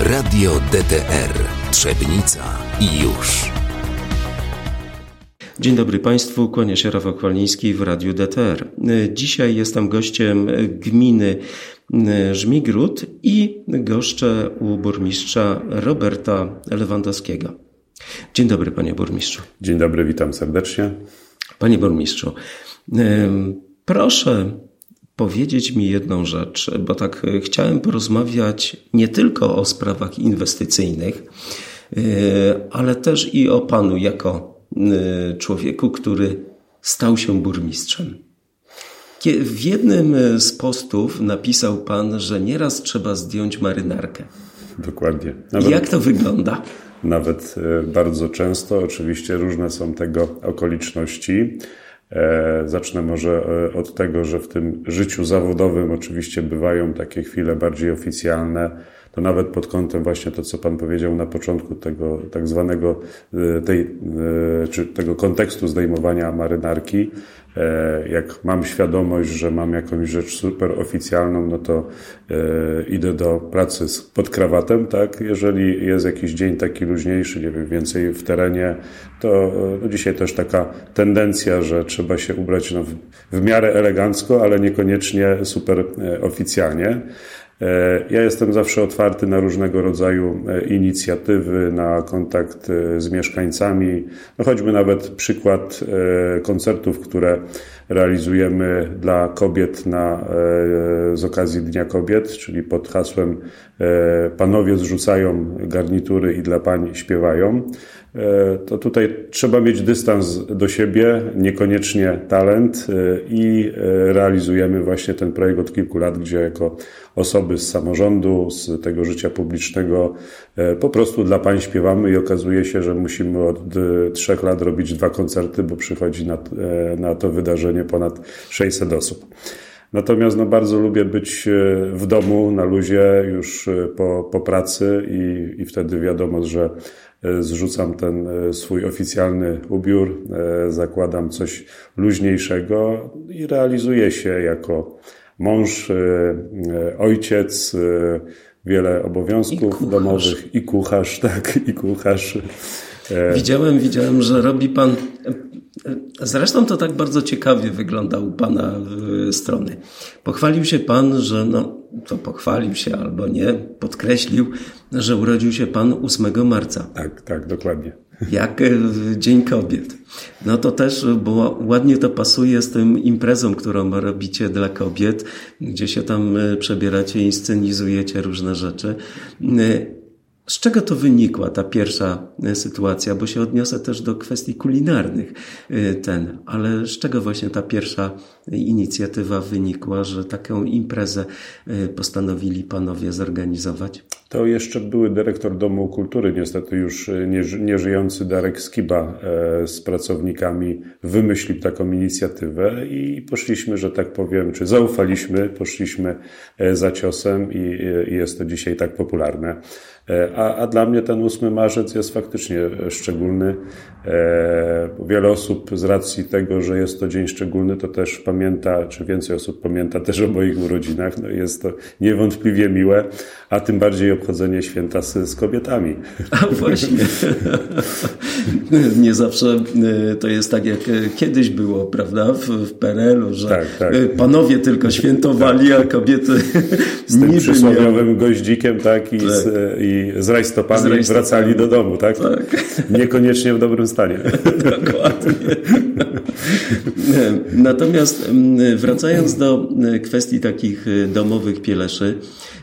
Radio DTR Trzebnica i już. Dzień dobry Państwu, kłania się Rafał Kwalniński w Radiu DTR. Dzisiaj jestem gościem gminy Żmigród i goszczę u burmistrza Roberta Lewandowskiego. Dzień dobry Panie Burmistrzu. Dzień dobry, witam serdecznie. Panie Burmistrzu, proszę powiedzieć mi jedną rzecz, bo tak chciałem porozmawiać nie tylko o sprawach inwestycyjnych, ale też i o Panu jako Y, człowieku, który stał się burmistrzem. W jednym z postów napisał pan, że nieraz trzeba zdjąć marynarkę. Dokładnie. Nawet, Jak to wygląda? Nawet bardzo często, oczywiście różne są tego okoliczności. E, zacznę może e, od tego, że w tym życiu zawodowym oczywiście bywają takie chwile bardziej oficjalne, to nawet pod kątem właśnie to, co Pan powiedział na początku tego tak zwanego, e, tej, e, czy tego kontekstu zdejmowania marynarki, e, jak mam świadomość, że mam jakąś rzecz super oficjalną, no to idę do pracy pod krawatem, tak? Jeżeli jest jakiś dzień taki luźniejszy, nie wiem, więcej w terenie, to no dzisiaj też taka tendencja, że trzeba się ubrać no, w, w miarę elegancko, ale niekoniecznie super oficjalnie. E, ja jestem zawsze otwarty na różnego rodzaju e, inicjatywy, na kontakt e, z mieszkańcami. No choćby nawet przykład koncertów, które realizujemy dla kobiet na, z okazji Dnia Kobiet, czyli pod hasłem Panowie zrzucają garnitury i dla pań śpiewają. E, to tutaj trzeba mieć dystans do siebie, niekoniecznie talent e, i e, realizujemy właśnie ten projekt od kilku lat, gdzie jako osoby z samorządu, z tego życia publicznego po prostu dla pań śpiewamy i okazuje się, że musimy od trzech lat robić dwa koncerty, bo przychodzi na, na to wydarzenie ponad 600 osób. Natomiast no, bardzo lubię być w domu, na luzie, już po, po pracy i, i wtedy wiadomo, że zrzucam ten e, swój oficjalny ubiór, e, zakładam coś luźniejszego i realizuję się jako mąż, ojciec, wiele obowiązków I domowych i kucharz, tak, i kucharz. Widziałem, widziałem, że robi pan. Zresztą to tak bardzo ciekawie wygląda u pana strony. Pochwalił się pan, że no, to pochwalił się albo nie, podkreślił, że urodził się pan 8 marca. Tak, tak, dokładnie. Jak Dzień Kobiet. No to też, bo ładnie to pasuje z tym imprezą, którą robicie dla kobiet, gdzie się tam e, przebieracie, inscenizujecie różne rzeczy. E, z czego to wynikła ta pierwsza e, sytuacja? Bo się odniosę też do kwestii kulinarnych e, ten, ale z czego właśnie ta pierwsza inicjatywa wynikła, że taką imprezę e, postanowili panowie zorganizować? To jeszcze były dyrektor Domu Kultury, niestety już nieżyjący Darek Skiba z pracownikami wymyślił taką inicjatywę i poszliśmy, że tak powiem, czy zaufaliśmy, poszliśmy za ciosem i jest to dzisiaj tak popularne. A, a dla mnie ten 8 marzec jest faktycznie szczególny. E, wiele osób z racji tego, że jest to dzień szczególny, to też pamięta, czy więcej osób pamięta też o moich urodzinach. No jest to niewątpliwie miłe, a tym bardziej obchodzenie święta z, z kobietami. A właśnie. Nie zawsze e, to jest tak, jak kiedyś było, prawda, w, w PRL-u, że tak, tak. panowie tylko świętowali, tak. a kobiety z tym przysłowiowym goździkiem, tak, i, tak. Z, i z rajstopami, z rajstopami wracali do domu, tak? tak? Niekoniecznie w dobrym stanie. Dokładnie. Natomiast wracając do kwestii takich y, domowych pieleszy,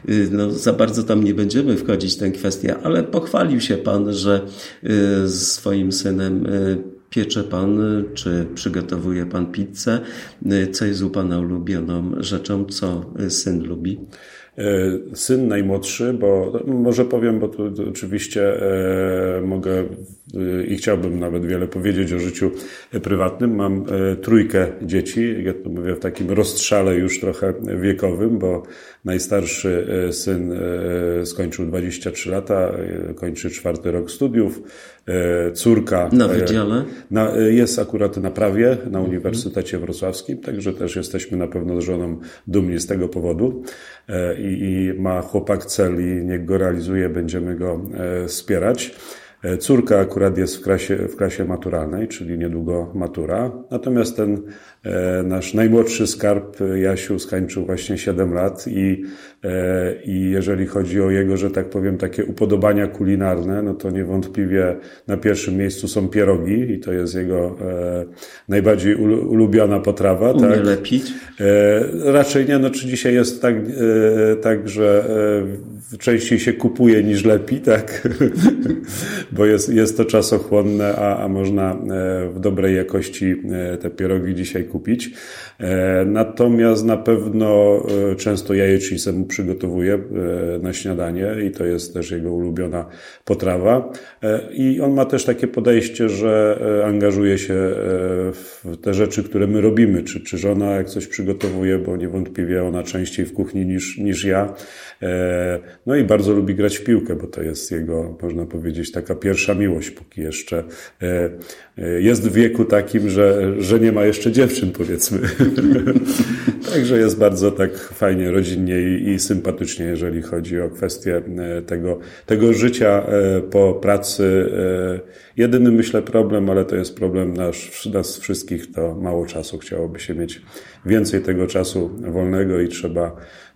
y, no, za bardzo tam nie będziemy wchodzić w tę kwestię, ale pochwalił się Pan, że y, z swoim synem piecze Pan, czy przygotowuje Pan pizzę. Co jest u Pana ulubioną rzeczą, co syn lubi? E, syn najmłodszy, bo może powiem, bo tu oczywiście e, mogę i chciałbym nawet wiele powiedzieć o życiu prywatnym. Mam trójkę dzieci, ja to mówię w takim rozstrzale już trochę wiekowym, bo najstarszy syn skończył 23 lata, kończy czwarty rok studiów. Córka. Na wydziale? Na, jest akurat na prawie na Uniwersytecie Wrocławskim, także też jesteśmy na pewno z żoną dumni z tego powodu i, i ma chłopak cel i niech go realizuje, będziemy go wspierać. E, córka akurat jest w klasie, w klasie maturalnej, czyli niedługo matura. Natomiast ten nasz najmłodszy skarb, Jasiu, skończył właśnie 7 lat i, e, i jeżeli chodzi o jego, że tak powiem, takie upodobania kulinarne, no to niewątpliwie na pierwszym miejscu są pierogi i to jest jego najbardziej ulubiona potrawa. Umie tak? lepić? Raczej nie, no czy dzisiaj jest tak, tak że częściej się kupuje niż lepi, tak? Bo jest, jest to czasochłonne, a, a można e, w dobrej jakości e, te pierogi dzisiaj kupić. E, natomiast na pewno często jajecznicę mu przygotowuje na śniadanie i to jest też jego ulubiona potrawa. I on ma też takie podejście, że angażuje się w te rzeczy, które my robimy, czy, czy żona jak coś przygotowuje, bo niewątpliwie ona częściej w kuchni niż, niż ja. No i bardzo lubi grać w piłkę, bo to jest jego, można powiedzieć, taka pierwsza miłość, póki jeszcze e, e, jest w wieku takim, że, że nie ma jeszcze dziewczyn, powiedzmy. Także jest bardzo tak fajnie, rodzinnie i, i sympatycznie, jeżeli chodzi o kwestię e, tego, tego życia po pracy. Jedyny, myślę, problem, ale to jest problem nasz, nas wszystkich, to mało czasu. Chciałoby się mieć więcej tego czasu wolnego i trzeba E,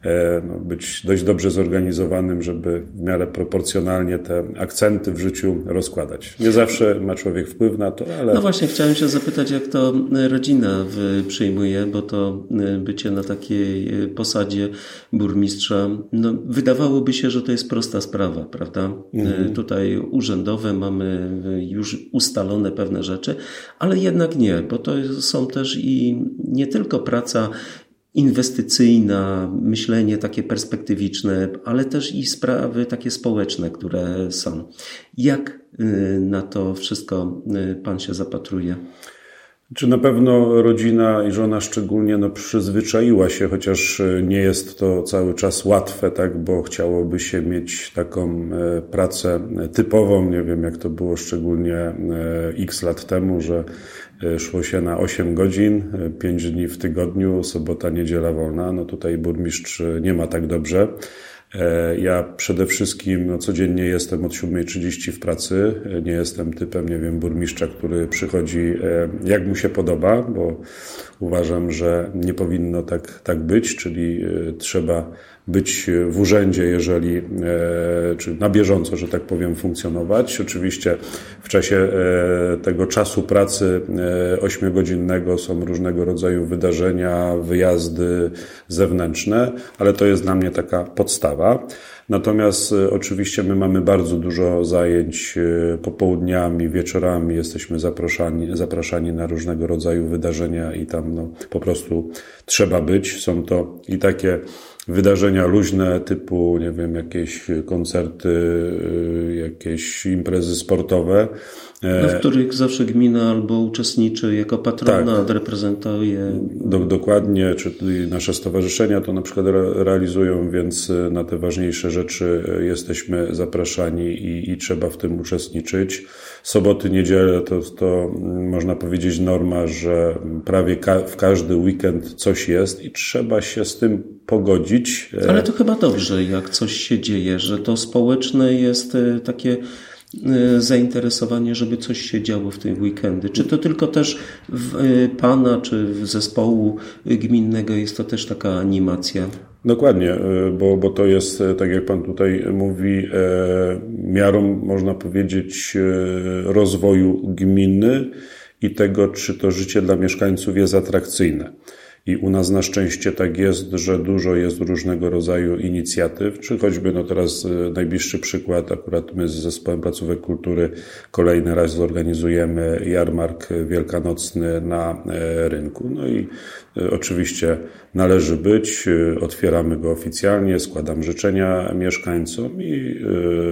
być dość dobrze zorganizowanym, żeby w miarę proporcjonalnie te akcenty w życiu rozkładać. Nie zawsze ma człowiek wpływ na to, ale. No właśnie, chciałem się zapytać, jak to rodzina przyjmuje, bo to e, bycie na takiej e, posadzie burmistrza, no, wydawałoby się, że to jest prosta sprawa, prawda? Mhm. Tutaj urzędowe mamy już ustalone pewne rzeczy, ale jednak nie, bo to są też i nie tylko praca inwestycyjna, myślenie takie perspektywiczne, ale też i sprawy takie społeczne, które są. Jak y, na to wszystko y, Pan się zapatruje? Czy na pewno rodzina i żona szczególnie no, przyzwyczaiła się, chociaż y, nie jest to cały czas łatwe, tak, bo chciałoby się mieć taką pracę typową. Nie wiem, jak to było szczególnie x lat temu, że szło się na 8 godzin, 5 e, dni w tygodniu, sobota, niedziela wolna. No tutaj burmistrz nie ma tak dobrze. E, ja przede wszystkim no, codziennie jestem od 7.30 w pracy. Nie jestem typem, nie wiem, burmistrza, który przychodzi jak mu się podoba, bo uważam, że nie powinno tak, tak być, czyli trzeba być w urzędzie, jeżeli, e, czy na bieżąco, że tak powiem, funkcjonować. Oczywiście w czasie e, tego czasu pracy e, ośmiogodzinnego są różnego rodzaju wydarzenia, wyjazdy zewnętrzne, ale to jest dla mnie taka podstawa. Natomiast oczywiście my mamy bardzo dużo zajęć popołudniami, wieczorami, jesteśmy zapraszani, zapraszani na różnego rodzaju wydarzenia i tam no, po prostu trzeba być. Są to i takie wydarzenia luźne typu, nie wiem, jakieś koncerty, y, jakieś imprezy sportowe. No, w których zawsze gmina albo uczestniczy jako patronat, tak. reprezentuje. Do, dokładnie, czy nasze stowarzyszenia to na przykład realizują, więc y, na te ważniejsze rzeczy y, jesteśmy zapraszani i, i trzeba w tym uczestniczyć. Soboty, niedzielę to, to mm, można powiedzieć norma, że prawie ka w każdy weekend coś jest i trzeba się z tym pogodzić. Ale to chyba dobrze, jak coś się dzieje, że to społeczne jest takie zainteresowanie, żeby coś się działo w tej weekendy? Czy to tylko też w y, Pana, czy w zespołu gminnego jest to też taka animacja? Dokładnie, y, bo, bo to jest, tak jak Pan tutaj mówi, miarą, można powiedzieć, rozwoju gminy i tego, czy to życie dla mieszkańców jest atrakcyjne. I u nas na szczęście tak jest, że dużo jest różnego rodzaju inicjatyw, czy choćby no teraz e, najbliższy przykład, akurat my z Zespołem Placówek Kultury kolejny raz zorganizujemy jarmark wielkanocny na e, rynku. No i e, oczywiście należy być, otwieramy go oficjalnie, składam życzenia mieszkańcom i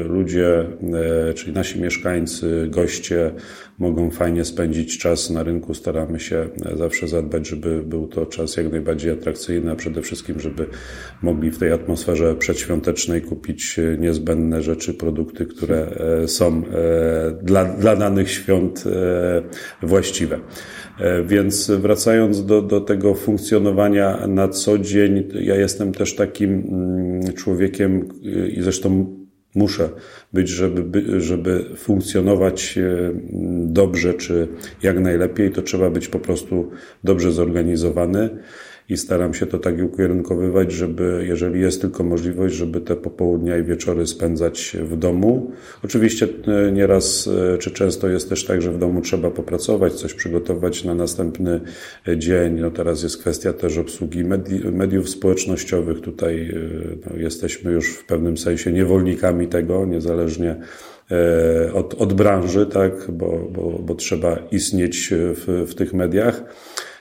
ludzie, czyli nasi mieszkańcy, goście mogą fajnie spędzić czas na rynku. Staramy się zawsze zadbać, żeby był to czas jak najbardziej atrakcyjny, a przede wszystkim, żeby mogli w tej atmosferze przedświątecznej kupić niezbędne rzeczy, produkty, które są dla, dla danych świąt właściwe. Więc wracając do, do tego funkcjonowania na co dzień, ja jestem też takim mm, człowiekiem i zresztą muszę być, żeby, żeby funkcjonować e, dobrze czy jak najlepiej, to trzeba być po prostu dobrze zorganizowany i staram się to tak ukierunkowywać, żeby, jeżeli jest tylko możliwość, żeby te popołudnia i wieczory spędzać w domu. Oczywiście e, nieraz e, czy często jest też tak, że w domu trzeba popracować, coś przygotować na następny dzień. No teraz jest kwestia też obsługi medi mediów społecznościowych. Tutaj e, no, jesteśmy już w pewnym sensie niewolnikami tego, niezależnie od, od branży, tak, bo, bo, bo trzeba istnieć w, w tych mediach.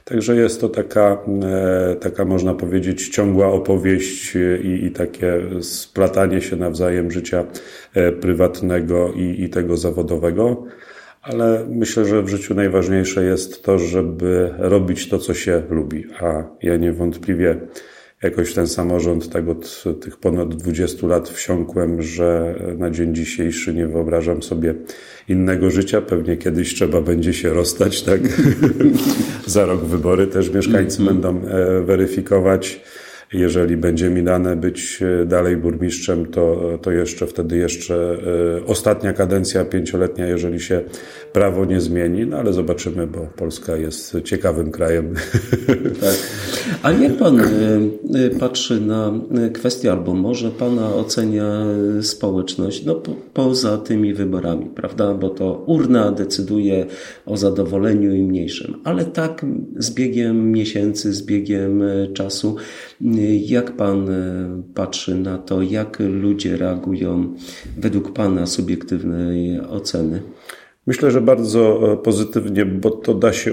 Także jest to taka, e, taka można powiedzieć, ciągła opowieść i, i takie splatanie się nawzajem życia e, prywatnego i, i tego zawodowego. Ale myślę, że w życiu najważniejsze jest to, żeby robić to, co się lubi. A ja niewątpliwie jakoś ten samorząd tak od tych ponad 20 lat wsiąkłem, że na dzień dzisiejszy nie wyobrażam sobie innego życia. Pewnie kiedyś trzeba będzie się rozstać, tak? Za rok wybory też mieszkańcy -hmm. będą e, weryfikować. Jeżeli będzie mi dane być e, dalej burmistrzem, to, to jeszcze wtedy jeszcze e, ostatnia kadencja pięcioletnia, jeżeli się prawo nie zmieni, no ale zobaczymy, bo Polska jest ciekawym krajem. Tak. A jak pan e, patrzy na kwestię, albo może pana ocenia społeczność, no po, poza tymi wyborami, prawda? Bo to urna decyduje o zadowoleniu i mniejszym, ale tak z biegiem miesięcy, z biegiem czasu jak Pan e, patrzy na to, jak ludzie reagują według Pana subiektywnej oceny? Myślę, że bardzo e, pozytywnie, bo to da się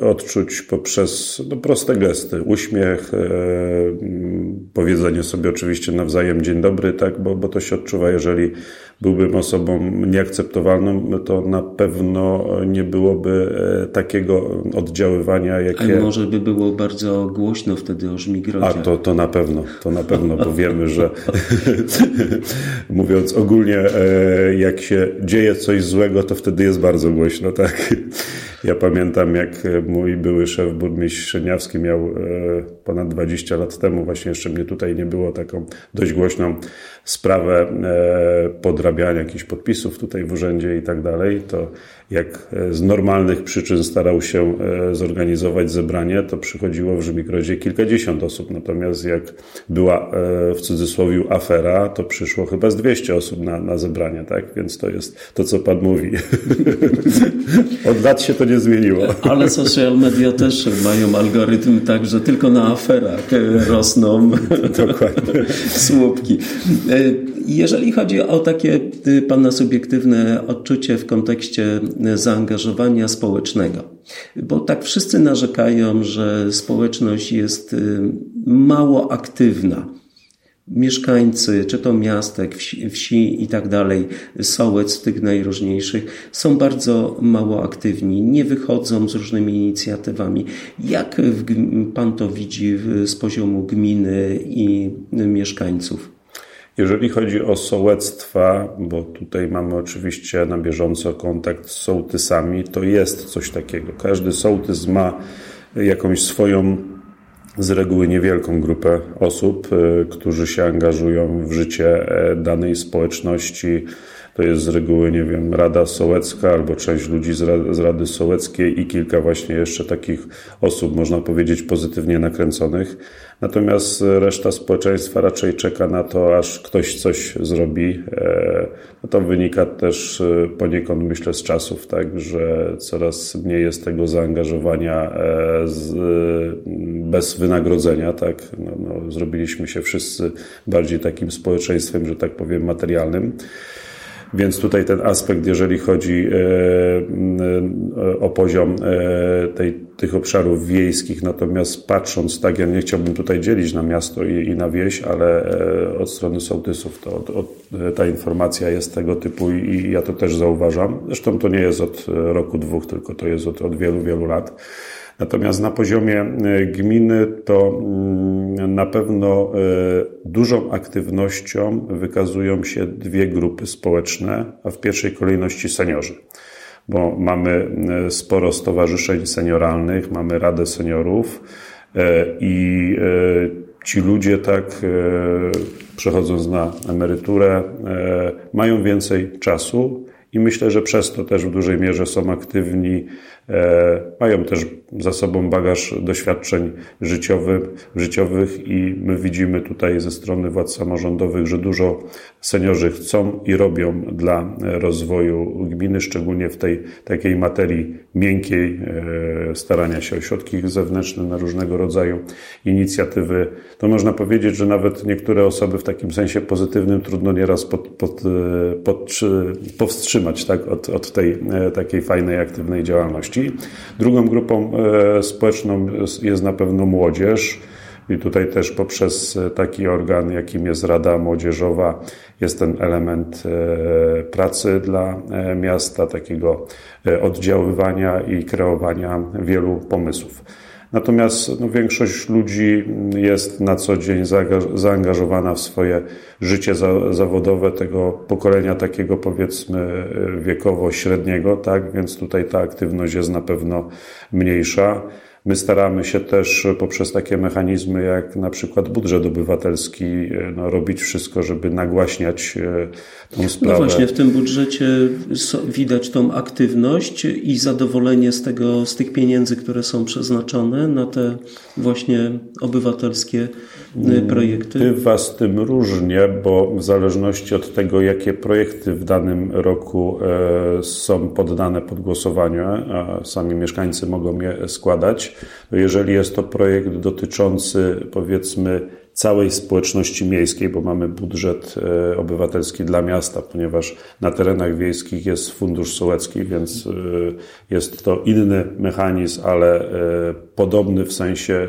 odczuć poprzez no, proste gesty. Uśmiech, e, powiedzenie sobie oczywiście nawzajem dzień dobry, tak, bo, bo to się odczuwa, jeżeli byłbym osobą nieakceptowalną, to na pewno nie byłoby e, takiego oddziaływania, jakie... A może by było bardzo głośno wtedy o Żmigrodzie. A to, to na pewno, to na pewno, bo wiemy, że mówiąc ogólnie, jak się dzieje coś złego, to wtedy jest bardzo głośno, tak? Ja pamiętam, jak mój były szef burmistrz Szeniawski miał e, ponad 20 lat temu, właśnie jeszcze mnie tutaj nie było, taką dość głośną sprawę e, podrabiania jakichś podpisów tutaj w urzędzie i tak dalej, to jak e, z normalnych przyczyn starał się zorganizować zebranie, to przychodziło w Żmikrodzie kilkadziesiąt osób. Natomiast jak była w cudzysłowie afera, to przyszło chyba z 200 osób na, na zebranie, tak? Więc to jest to, co Pan mówi. Od lat się to nie zmieniło. Ale social media też mają algorytm tak, że tylko na aferach rosną Dokładnie. słupki. Jeżeli chodzi o takie Pana subiektywne odczucie w kontekście zaangażowania społecznego, bo tak wszyscy narzekają, że społeczność jest y, mało aktywna mieszkańcy, czy to miastek, wsi, wsi i tak dalej, sołec tych najróżniejszych, są bardzo mało aktywni, nie wychodzą z różnymi inicjatywami. Jak pan to widzi z poziomu gminy i mieszkańców? Jeżeli chodzi o sołectwa, bo tutaj mamy oczywiście na bieżąco kontakt z sołtysami, to jest coś takiego. Każdy sołtys ma jakąś swoją z reguły niewielką grupę osób, e, którzy się angażują w życie e, danej społeczności. To jest z reguły, nie wiem, Rada Sołecka albo część ludzi z Rady Sołeckiej i kilka właśnie jeszcze takich osób, można powiedzieć, pozytywnie nakręconych. Natomiast reszta społeczeństwa raczej czeka na to, aż ktoś coś zrobi. E, no to wynika też e, poniekąd, myślę, z czasów, tak, że coraz mniej jest tego zaangażowania e, z, bez wynagrodzenia, tak. No, no, zrobiliśmy się wszyscy bardziej takim społeczeństwem, że tak powiem, materialnym. Więc tutaj ten aspekt, jeżeli chodzi e, e, o poziom e, tej, tych obszarów wiejskich, natomiast patrząc tak, ja nie chciałbym tutaj dzielić na miasto i, i na wieś, ale od strony sołtysów to od, od, ta informacja jest tego typu i, i ja to też zauważam. Zresztą to nie jest od roku, dwóch, tylko to jest od, od wielu, wielu lat Natomiast na poziomie gminy to mm, na pewno dużą aktywnością wykazują się dwie grupy społeczne, a w pierwszej kolejności seniorzy. Bo mamy sporo stowarzyszeń senioralnych, mamy Radę Seniorów i ci ludzie tak przechodząc na emeryturę mają więcej czasu i myślę, że przez to też w dużej mierze są aktywni, e, mają też za sobą bagaż doświadczeń życiowych, i my widzimy tutaj ze strony władz samorządowych, że dużo seniorzy chcą i robią dla rozwoju gminy, szczególnie w tej takiej materii miękkiej, e, starania się o środki zewnętrzne na różnego rodzaju inicjatywy. To można powiedzieć, że nawet niektóre osoby w takim sensie pozytywnym trudno nieraz pod, pod, e, pod, powstrzymać tak, od, od tej e, takiej fajnej, aktywnej działalności. Drugą grupą społeczną jest na pewno młodzież. I tutaj też poprzez taki organ, jakim jest Rada Młodzieżowa, jest ten element e, pracy dla e, miasta, takiego e, oddziaływania i kreowania wielu pomysłów. Natomiast no, większość ludzi jest na co dzień zaangażowana w swoje życie zawodowe tego pokolenia takiego powiedzmy wiekowo średniego, tak? Więc tutaj ta aktywność jest na pewno mniejsza. My staramy się też poprzez takie mechanizmy jak na przykład budżet obywatelski e, no, robić wszystko, żeby nagłaśniać e, tą no sprawę. No właśnie, w tym budżecie widać tą aktywność i zadowolenie z, tego, z tych pieniędzy, które są przeznaczone na te właśnie obywatelskie e, projekty. Bywa z tym różnie, bo w zależności od tego, jakie projekty w danym roku są poddane pod głosowanie, a sami mieszkańcy mogą je składać, jeżeli jest to projekt dotyczący, powiedzmy, całej społeczności miejskiej, bo mamy budżet e, obywatelski dla miasta, ponieważ na terenach wiejskich jest fundusz sołecki, więc e, jest to inny mechanizm, ale e, podobny w sensie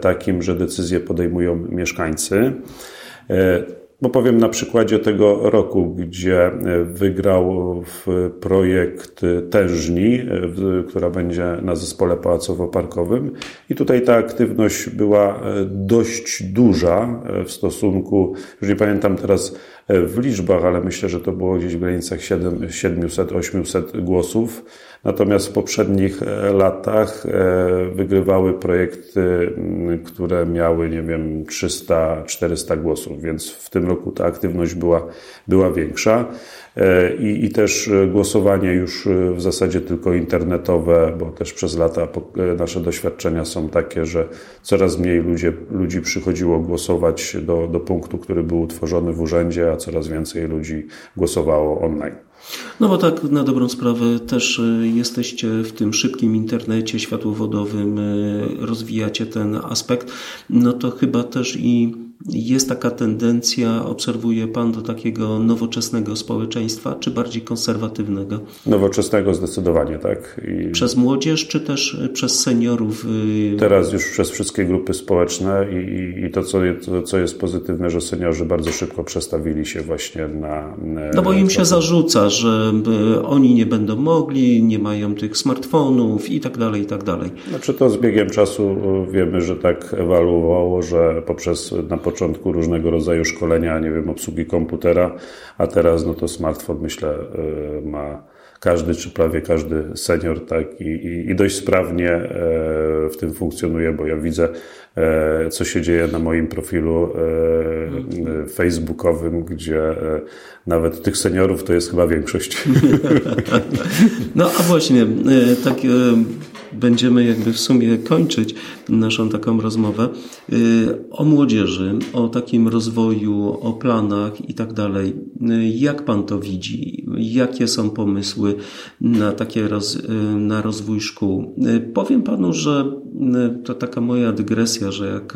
takim, że decyzje podejmują mieszkańcy. Bo powiem na przykładzie tego roku, gdzie e, wygrał projekt tężni, e, która będzie na zespole pałacowo-parkowym. I tutaj ta aktywność była e, dość duża w stosunku, już nie pamiętam teraz w liczbach, ale myślę, że to było gdzieś w granicach 700-800 głosów. Natomiast w poprzednich e, latach e, wygrywały projekty, które miały, nie wiem, 300-400 głosów, więc w tym roku ta aktywność była, była większa. E, I, I też głosowanie już w zasadzie tylko internetowe, bo też przez lata nasze doświadczenia są takie, że coraz mniej ludzie, ludzi przychodziło głosować do, do punktu, który był utworzony w urzędzie, a coraz więcej ludzi głosowało online. No bo tak na dobrą sprawę też e, jesteście w tym szybkim internecie światłowodowym, e, rozwijacie ten aspekt, no to chyba też i jest taka tendencja, obserwuje Pan, do takiego nowoczesnego społeczeństwa, czy bardziej konserwatywnego? Nowoczesnego zdecydowanie, tak. I przez młodzież, czy też przez seniorów? Y, Teraz już przez wszystkie grupy społeczne i, i to, co, to, co jest pozytywne, że seniorzy bardzo szybko przestawili się właśnie na... No bo im się zarzuca, że oni nie będą mogli, nie mają tych smartfonów i tak dalej, i tak dalej. Znaczy to z biegiem czasu wiemy, że tak ewoluowało, że poprzez na początku różnego rodzaju szkolenia, nie wiem, obsługi komputera, a teraz no to smartfon myślę y, ma każdy, czy prawie każdy senior, tak, i, i, i dość sprawnie e, w tym funkcjonuje, bo ja widzę, e, co się dzieje na moim profilu e, facebookowym, gdzie nawet tych seniorów to jest chyba większość. No a właśnie, tak będziemy jakby w sumie kończyć naszą taką rozmowę y, o młodzieży, o takim rozwoju, o planach i tak dalej. Y, jak Pan to widzi? Jakie są pomysły na takie roz, y, na rozwój szkół? Powiem Panu, że to taka moja dygresja, że jak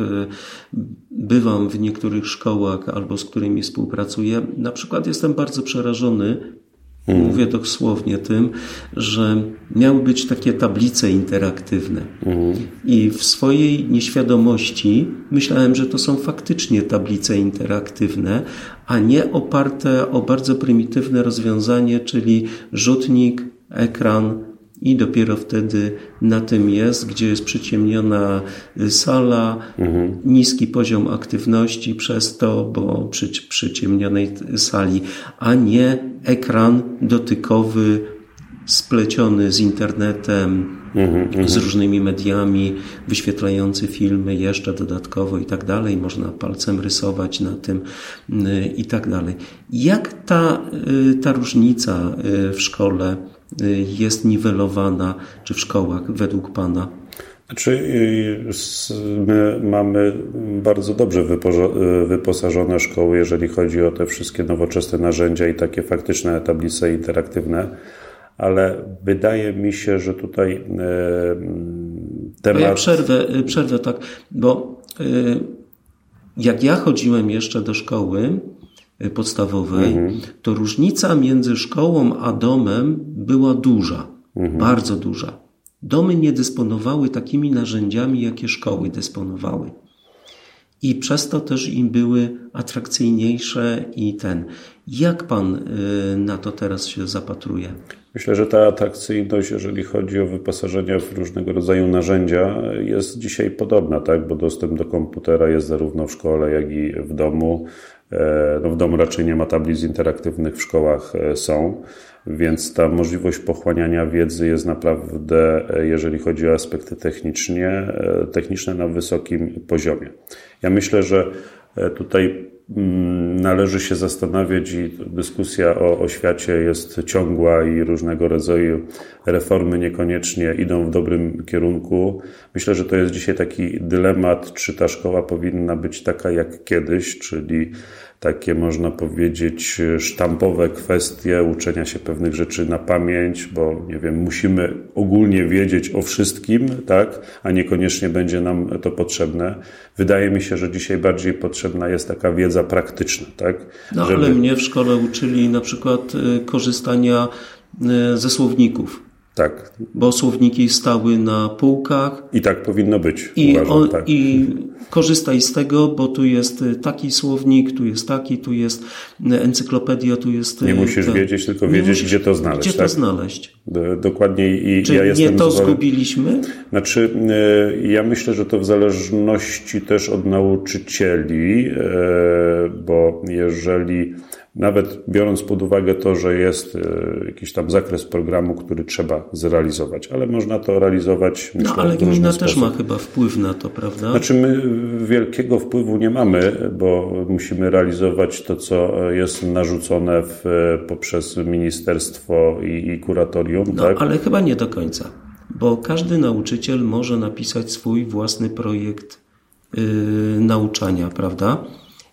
bywam w niektórych szkołach albo z którymi współpracuję, na przykład jestem bardzo przerażony Hmm. Mówię dosłownie tym, że miały być takie tablice interaktywne. Hmm. I w swojej nieświadomości myślałem, że to są faktycznie tablice interaktywne, a nie oparte o bardzo prymitywne rozwiązanie, czyli rzutnik, ekran i dopiero wtedy na tym jest, gdzie jest przyciemniona sala, mhm. niski poziom aktywności przez to, bo przy przyciemnionej sali, a nie ekran dotykowy spleciony z internetem, mm-hmm, z różnymi mediami, wyświetlający filmy jeszcze dodatkowo i tak dalej. Można palcem rysować na tym y, i tak dalej. Jak ta, y, ta różnica y, w szkole jest niwelowana, czy w szkołach według Pana? Znaczy, my mamy bardzo dobrze wyposażone szkoły, jeżeli chodzi o te wszystkie nowoczesne narzędzia i takie faktyczne tablice interaktywne ale wydaje mi się, że tutaj e, temat... Ja przerwę, przerwę tak, bo jak ja chodziłem jeszcze do szkoły podstawowej, mhm. to różnica między szkołą a domem była duża, mhm. bardzo duża. Domy nie dysponowały takimi narzędziami, jakie szkoły dysponowały. I przez to też im były atrakcyjniejsze i ten. Jak pan na to teraz się zapatruje? Myślę, że ta atrakcyjność, jeżeli chodzi o wyposażenie w różnego rodzaju narzędzia, jest dzisiaj podobna, tak? bo dostęp do komputera jest zarówno w szkole, jak i w domu. E, no w domu raczej nie ma tablic interaktywnych, w szkołach e, są, więc ta możliwość pochłaniania wiedzy jest naprawdę, e, jeżeli chodzi o aspekty technicznie, techniczne na wysokim poziomie. Ja myślę, że tutaj należy się zastanawiać i dyskusja o, o świecie jest ciągła i różnego rodzaju reformy niekoniecznie idą w dobrym kierunku. Myślę, że to jest dzisiaj taki dylemat, czy ta szkoła powinna być taka jak kiedyś, czyli takie, można powiedzieć, sztampowe kwestie uczenia się pewnych rzeczy na pamięć, bo nie wiem, musimy ogólnie wiedzieć o wszystkim, tak, a niekoniecznie będzie nam to potrzebne. Wydaje mi się, że dzisiaj bardziej potrzebna jest taka wiedza praktyczna, tak? No, żeby... ale mnie w szkole uczyli na przykład y, korzystania y, ze słowników. Tak. Bo słowniki stały na półkach. I tak powinno być. I, uważam, on, tak. i korzystaj z tego, bo tu jest taki słownik, tu jest taki, tu jest encyklopedia, tu jest. Nie musisz wiedzieć, tylko wiedzieć, musisz, gdzie to znaleźć. Gdzie tak? to znaleźć. Dokładnie i Czy ja jestem. Nie to zgubiliśmy? Znaczy, ja myślę, że to w zależności też od nauczycieli, bo jeżeli nawet biorąc pod uwagę to, że jest e, jakiś tam zakres programu, który trzeba zrealizować, ale można to realizować. No, myślę, ale gmina też ma chyba wpływ na to, prawda? Znaczy, my wielkiego wpływu nie mamy, bo musimy realizować to, co jest narzucone w, poprzez ministerstwo i, i kuratorium. No, tak? ale chyba nie do końca, bo każdy nauczyciel może napisać swój własny projekt yy, nauczania, prawda?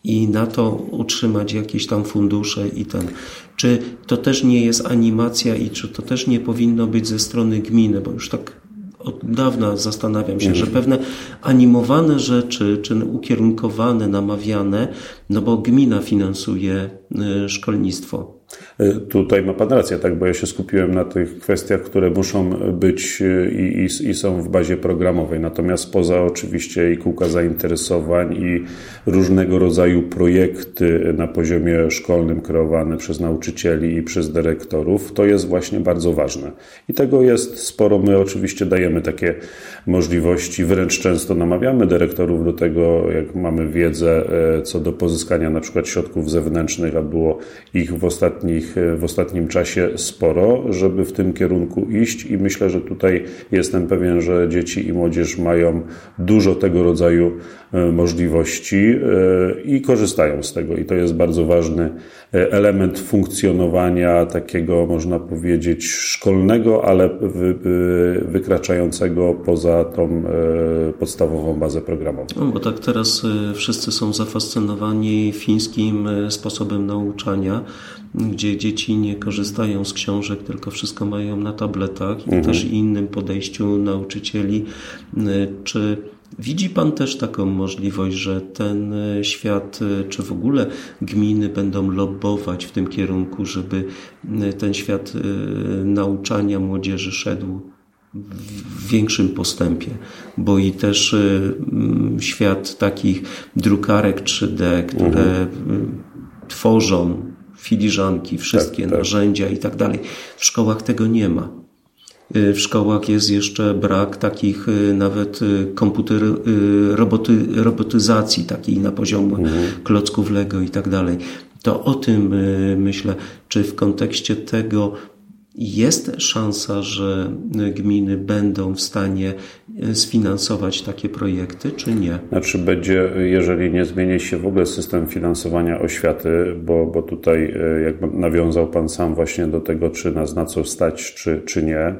I na to utrzymać jakieś tam fundusze i ten. Czy to też nie jest animacja i czy to też nie powinno być ze strony gminy, bo już tak od dawna zastanawiam się, że pewne animowane rzeczy, czy ukierunkowane, namawiane, no bo gmina finansuje y, szkolnictwo. E, tutaj ma Pan rację, tak, bo ja się skupiłem na tych kwestiach, które muszą być e, i, i, i, są w bazie programowej. Natomiast poza oczywiście i kółka zainteresowań i różnego rodzaju projekty na poziomie szkolnym kreowane przez nauczycieli i przez dyrektorów, to jest właśnie bardzo ważne. I tego jest sporo. My oczywiście dajemy takie możliwości, wręcz często namawiamy dyrektorów do tego, jak mamy wiedzę e, co do pozyskania na przykład środków zewnętrznych, a było ich w ostatnich ich e, w ostatnim czasie sporo, żeby w tym kierunku iść. I myślę, że tutaj jestem pewien, że dzieci i młodzież mają dużo tego rodzaju e, możliwości i korzystają z tego. I to jest bardzo ważny element funkcjonowania takiego, można powiedzieć, szkolnego, ale wykraczającego poza tą podstawową bazę programową. No, bo tak teraz wszyscy są zafascynowani fińskim sposobem nauczania, gdzie dzieci nie korzystają z książek, tylko wszystko mają na tabletach i mhm. też innym podejściu nauczycieli. Czy widzi Pan też taką możliwość, że ten świat, czy w ogóle gminy będą lobbować w tym kierunku, żeby ten świat nauczania młodzieży szedł w większym postępie, bo i też świat takich drukarek 3D, które mhm. tworzą filiżanki, wszystkie tak, tak. narzędzia i tak dalej. W szkołach tego nie ma. W szkołach jest jeszcze brak takich nawet komputer, roboty, robotyzacji takiej na poziomie mhm. klocków Lego i tak dalej. To o tym myślę, czy w kontekście tego jest szansa, że gminy będą w stanie sfinansować takie projekty, czy nie? Znaczy będzie, jeżeli nie zmieni się w ogóle system finansowania oświaty, bo, bo tutaj e, jak nawiązał Pan sam właśnie do tego, czy nas na co stać, czy, czy nie,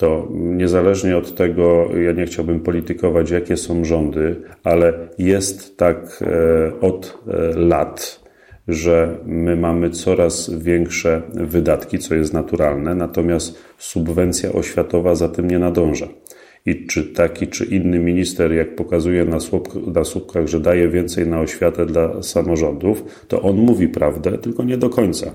to niezależnie od tego, ja nie chciałbym politykować, jakie są rządy, ale jest tak e, od lat, że my mamy coraz większe wydatki, co jest naturalne, natomiast subwencja oświatowa za tym nie nadąża. I czy taki, czy inny minister, jak pokazuje na, słup, na słupkach, że daje więcej na oświatę dla samorządów, to on mówi prawdę, tylko nie do końca.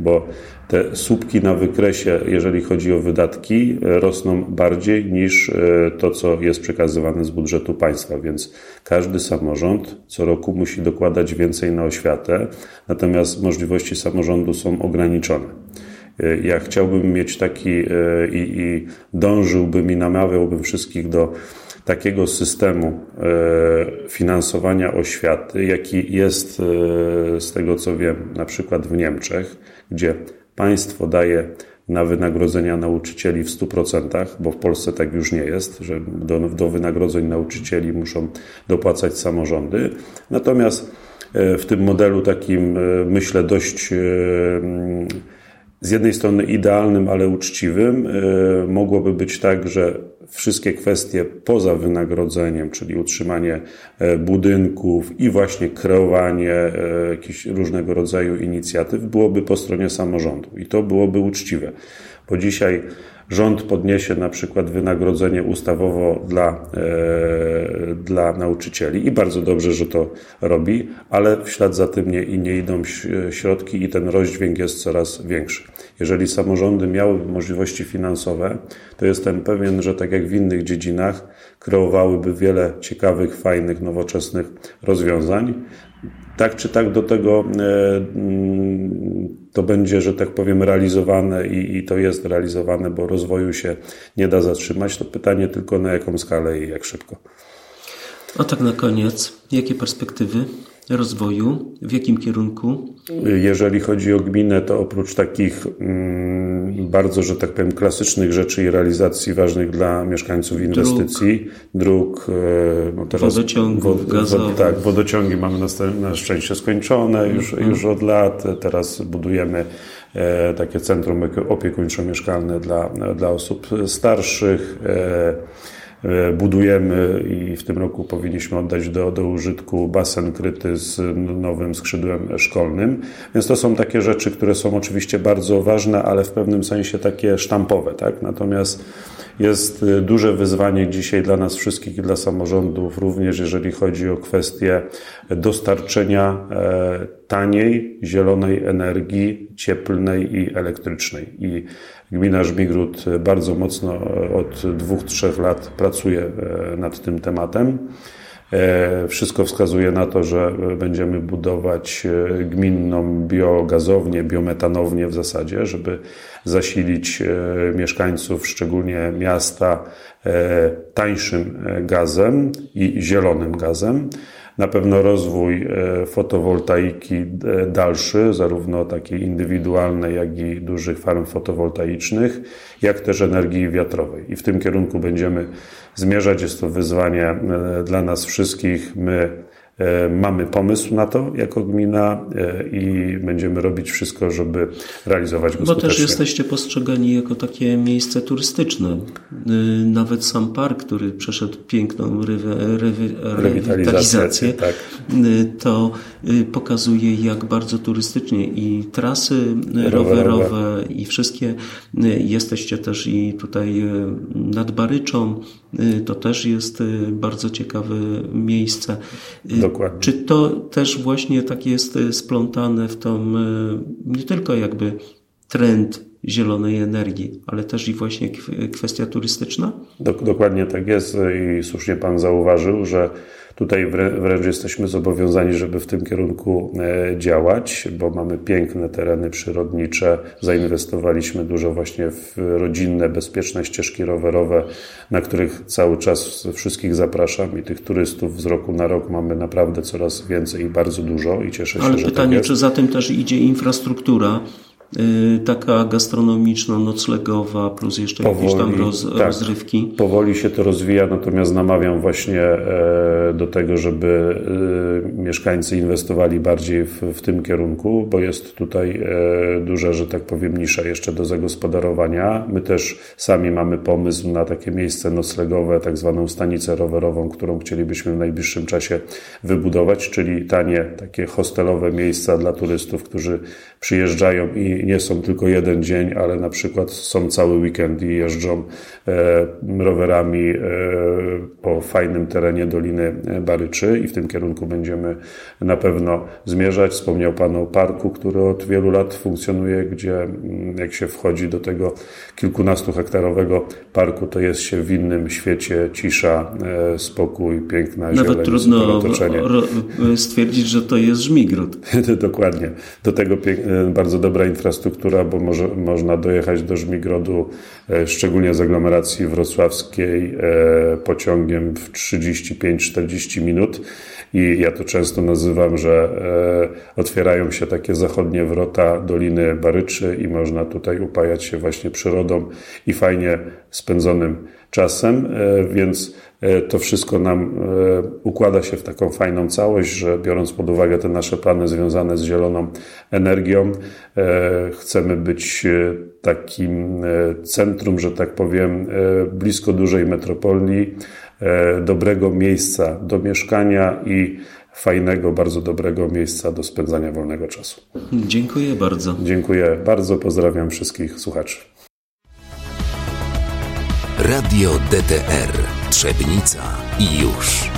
Bo te słupki na wykresie, jeżeli chodzi o wydatki, rosną bardziej niż e, to, co jest przekazywane z budżetu państwa, więc każdy samorząd co roku musi dokładać więcej na oświatę, natomiast możliwości samorządu są ograniczone. E, ja chciałbym mieć taki e, i, i dążyłbym i namawiałbym wszystkich do takiego systemu finansowania oświaty, jaki jest z tego co wiem, na przykład w Niemczech, gdzie Państwo daje na wynagrodzenia nauczycieli w 100%, bo w Polsce tak już nie jest, że do, do wynagrodzeń nauczycieli muszą dopłacać samorządy. Natomiast e, w tym modelu takim, e, myślę, dość e, z jednej strony idealnym, ale uczciwym, mogłoby być tak, że wszystkie kwestie poza wynagrodzeniem, czyli utrzymanie e, budynków i właśnie kreowanie e, jakichś różnego rodzaju inicjatyw byłoby po stronie samorządu i to byłoby uczciwe. Bo dzisiaj rząd podniesie na przykład wynagrodzenie ustawowo dla, e, dla nauczycieli i bardzo dobrze, że to robi, ale w ślad za tym nie, i nie idą środki i ten rozdźwięk jest coraz większy. Jeżeli samorządy miałyby możliwości finansowe, to jestem pewien, że tak jak w innych dziedzinach, kreowałyby wiele ciekawych, fajnych, nowoczesnych rozwiązań. Tak czy tak do tego e, mm, to będzie, że tak powiem, realizowane i, i to jest realizowane, bo rozwoju się nie da zatrzymać. To pytanie tylko na jaką skalę i jak szybko. A tak na koniec, jakie perspektywy rozwoju? W jakim kierunku? Jeżeli chodzi o gminę, to oprócz takich mm, bardzo, że tak powiem, klasycznych rzeczy i realizacji ważnych dla mieszkańców inwestycji, dróg, e, no teraz wodociągów, wod, tak, wodociągi mamy na, na szczęście skończone już, mhm. już od lat. Teraz budujemy e, takie centrum opiekuńczo-mieszkalne dla, dla osób starszych. E, budujemy i w tym roku powinniśmy oddać do, do użytku basen kryty z nowym skrzydłem szkolnym. Więc to są takie rzeczy, które są oczywiście bardzo ważne, ale w pewnym sensie takie sztampowe. Tak? Natomiast jest y, duże wyzwanie dzisiaj dla nas wszystkich i dla samorządów, również jeżeli chodzi o kwestię dostarczenia e, taniej, zielonej energii cieplnej i elektrycznej. I gmina Żmigród bardzo mocno e, od dwóch, trzech lat pracuje e, nad tym tematem. Wszystko wskazuje na to, że będziemy budować gminną biogazownię, biometanownię w zasadzie, żeby zasilić e, mieszkańców, szczególnie miasta, e, tańszym e, gazem i zielonym gazem. Na pewno rozwój fotowoltaiki dalszy, zarówno takiej indywidualnej, jak i dużych farm fotowoltaicznych, jak też energii wiatrowej. I w tym kierunku będziemy zmierzać. Jest to wyzwanie dla nas wszystkich. My E, mamy pomysł na to jako gmina e, i będziemy robić wszystko, żeby realizować go Bo też jesteście postrzegani jako takie miejsce turystyczne. E, nawet sam park, który przeszedł piękną rewitalizację, tak. to pokazuje jak bardzo turystycznie i trasy rowerowe, rowerowe i wszystkie. Jesteście też i tutaj nad Baryczą. To też jest bardzo ciekawe miejsce. Dokładnie. Czy to też właśnie tak jest splątane w tą nie tylko jakby trend zielonej energii, ale też i właśnie kwestia turystyczna? Dokładnie tak jest i słusznie Pan zauważył, że Tutaj wręcz jesteśmy zobowiązani, żeby w tym kierunku e, działać, bo mamy piękne tereny przyrodnicze. Zainwestowaliśmy dużo właśnie w rodzinne, bezpieczne ścieżki rowerowe, na których cały czas wszystkich zapraszam i tych turystów z roku na rok mamy naprawdę coraz więcej i bardzo dużo i cieszę się, Ale że pytanie, tak czy za tym też idzie infrastruktura? Y, taka gastronomiczna, noclegowa, plus jeszcze powoli, jakieś tam roz, tak, rozrywki. Powoli się to rozwija, natomiast namawiam właśnie e, do tego, żeby e, mieszkańcy inwestowali bardziej w, w tym kierunku, bo jest tutaj e, duża, że tak powiem, nisza jeszcze do zagospodarowania. My też sami mamy pomysł na takie miejsce noclegowe, tak zwaną stanicę rowerową, którą chcielibyśmy w najbliższym czasie wybudować, czyli tanie, takie hostelowe miejsca dla turystów, którzy przyjeżdżają i nie są tylko jeden dzień, ale na przykład są cały weekend i jeżdżą e, rowerami e, po fajnym terenie Doliny Baryczy i w tym kierunku będziemy na pewno zmierzać. Wspomniał Pan o parku, który od wielu lat funkcjonuje, gdzie mm, jak się wchodzi do tego kilkunastu hektarowego parku, to jest się w innym świecie, cisza, e, spokój, piękna Nawet zieleń, trudno stwierdzić, że to jest żmigród. Dokładnie. Do tego bardzo dobra infrastruktura infrastruktura, bo może, można dojechać do Żmigrodu, e, szczególnie z aglomeracji wrocławskiej, e, pociągiem w 35-40 minut. I ja to często nazywam, że e, otwierają się takie zachodnie wrota Doliny Baryczy i można tutaj upajać się właśnie przyrodą i fajnie spędzonym czasem, więc to wszystko nam układa się w taką fajną całość, że biorąc pod uwagę te nasze plany związane z zieloną energią, chcemy być takim centrum, że tak powiem, blisko dużej metropolii, dobrego miejsca do mieszkania i fajnego, bardzo dobrego miejsca do spędzania wolnego czasu. Dziękuję bardzo. Dziękuję bardzo, pozdrawiam wszystkich słuchaczy. Radio DTR Trzebnica i już.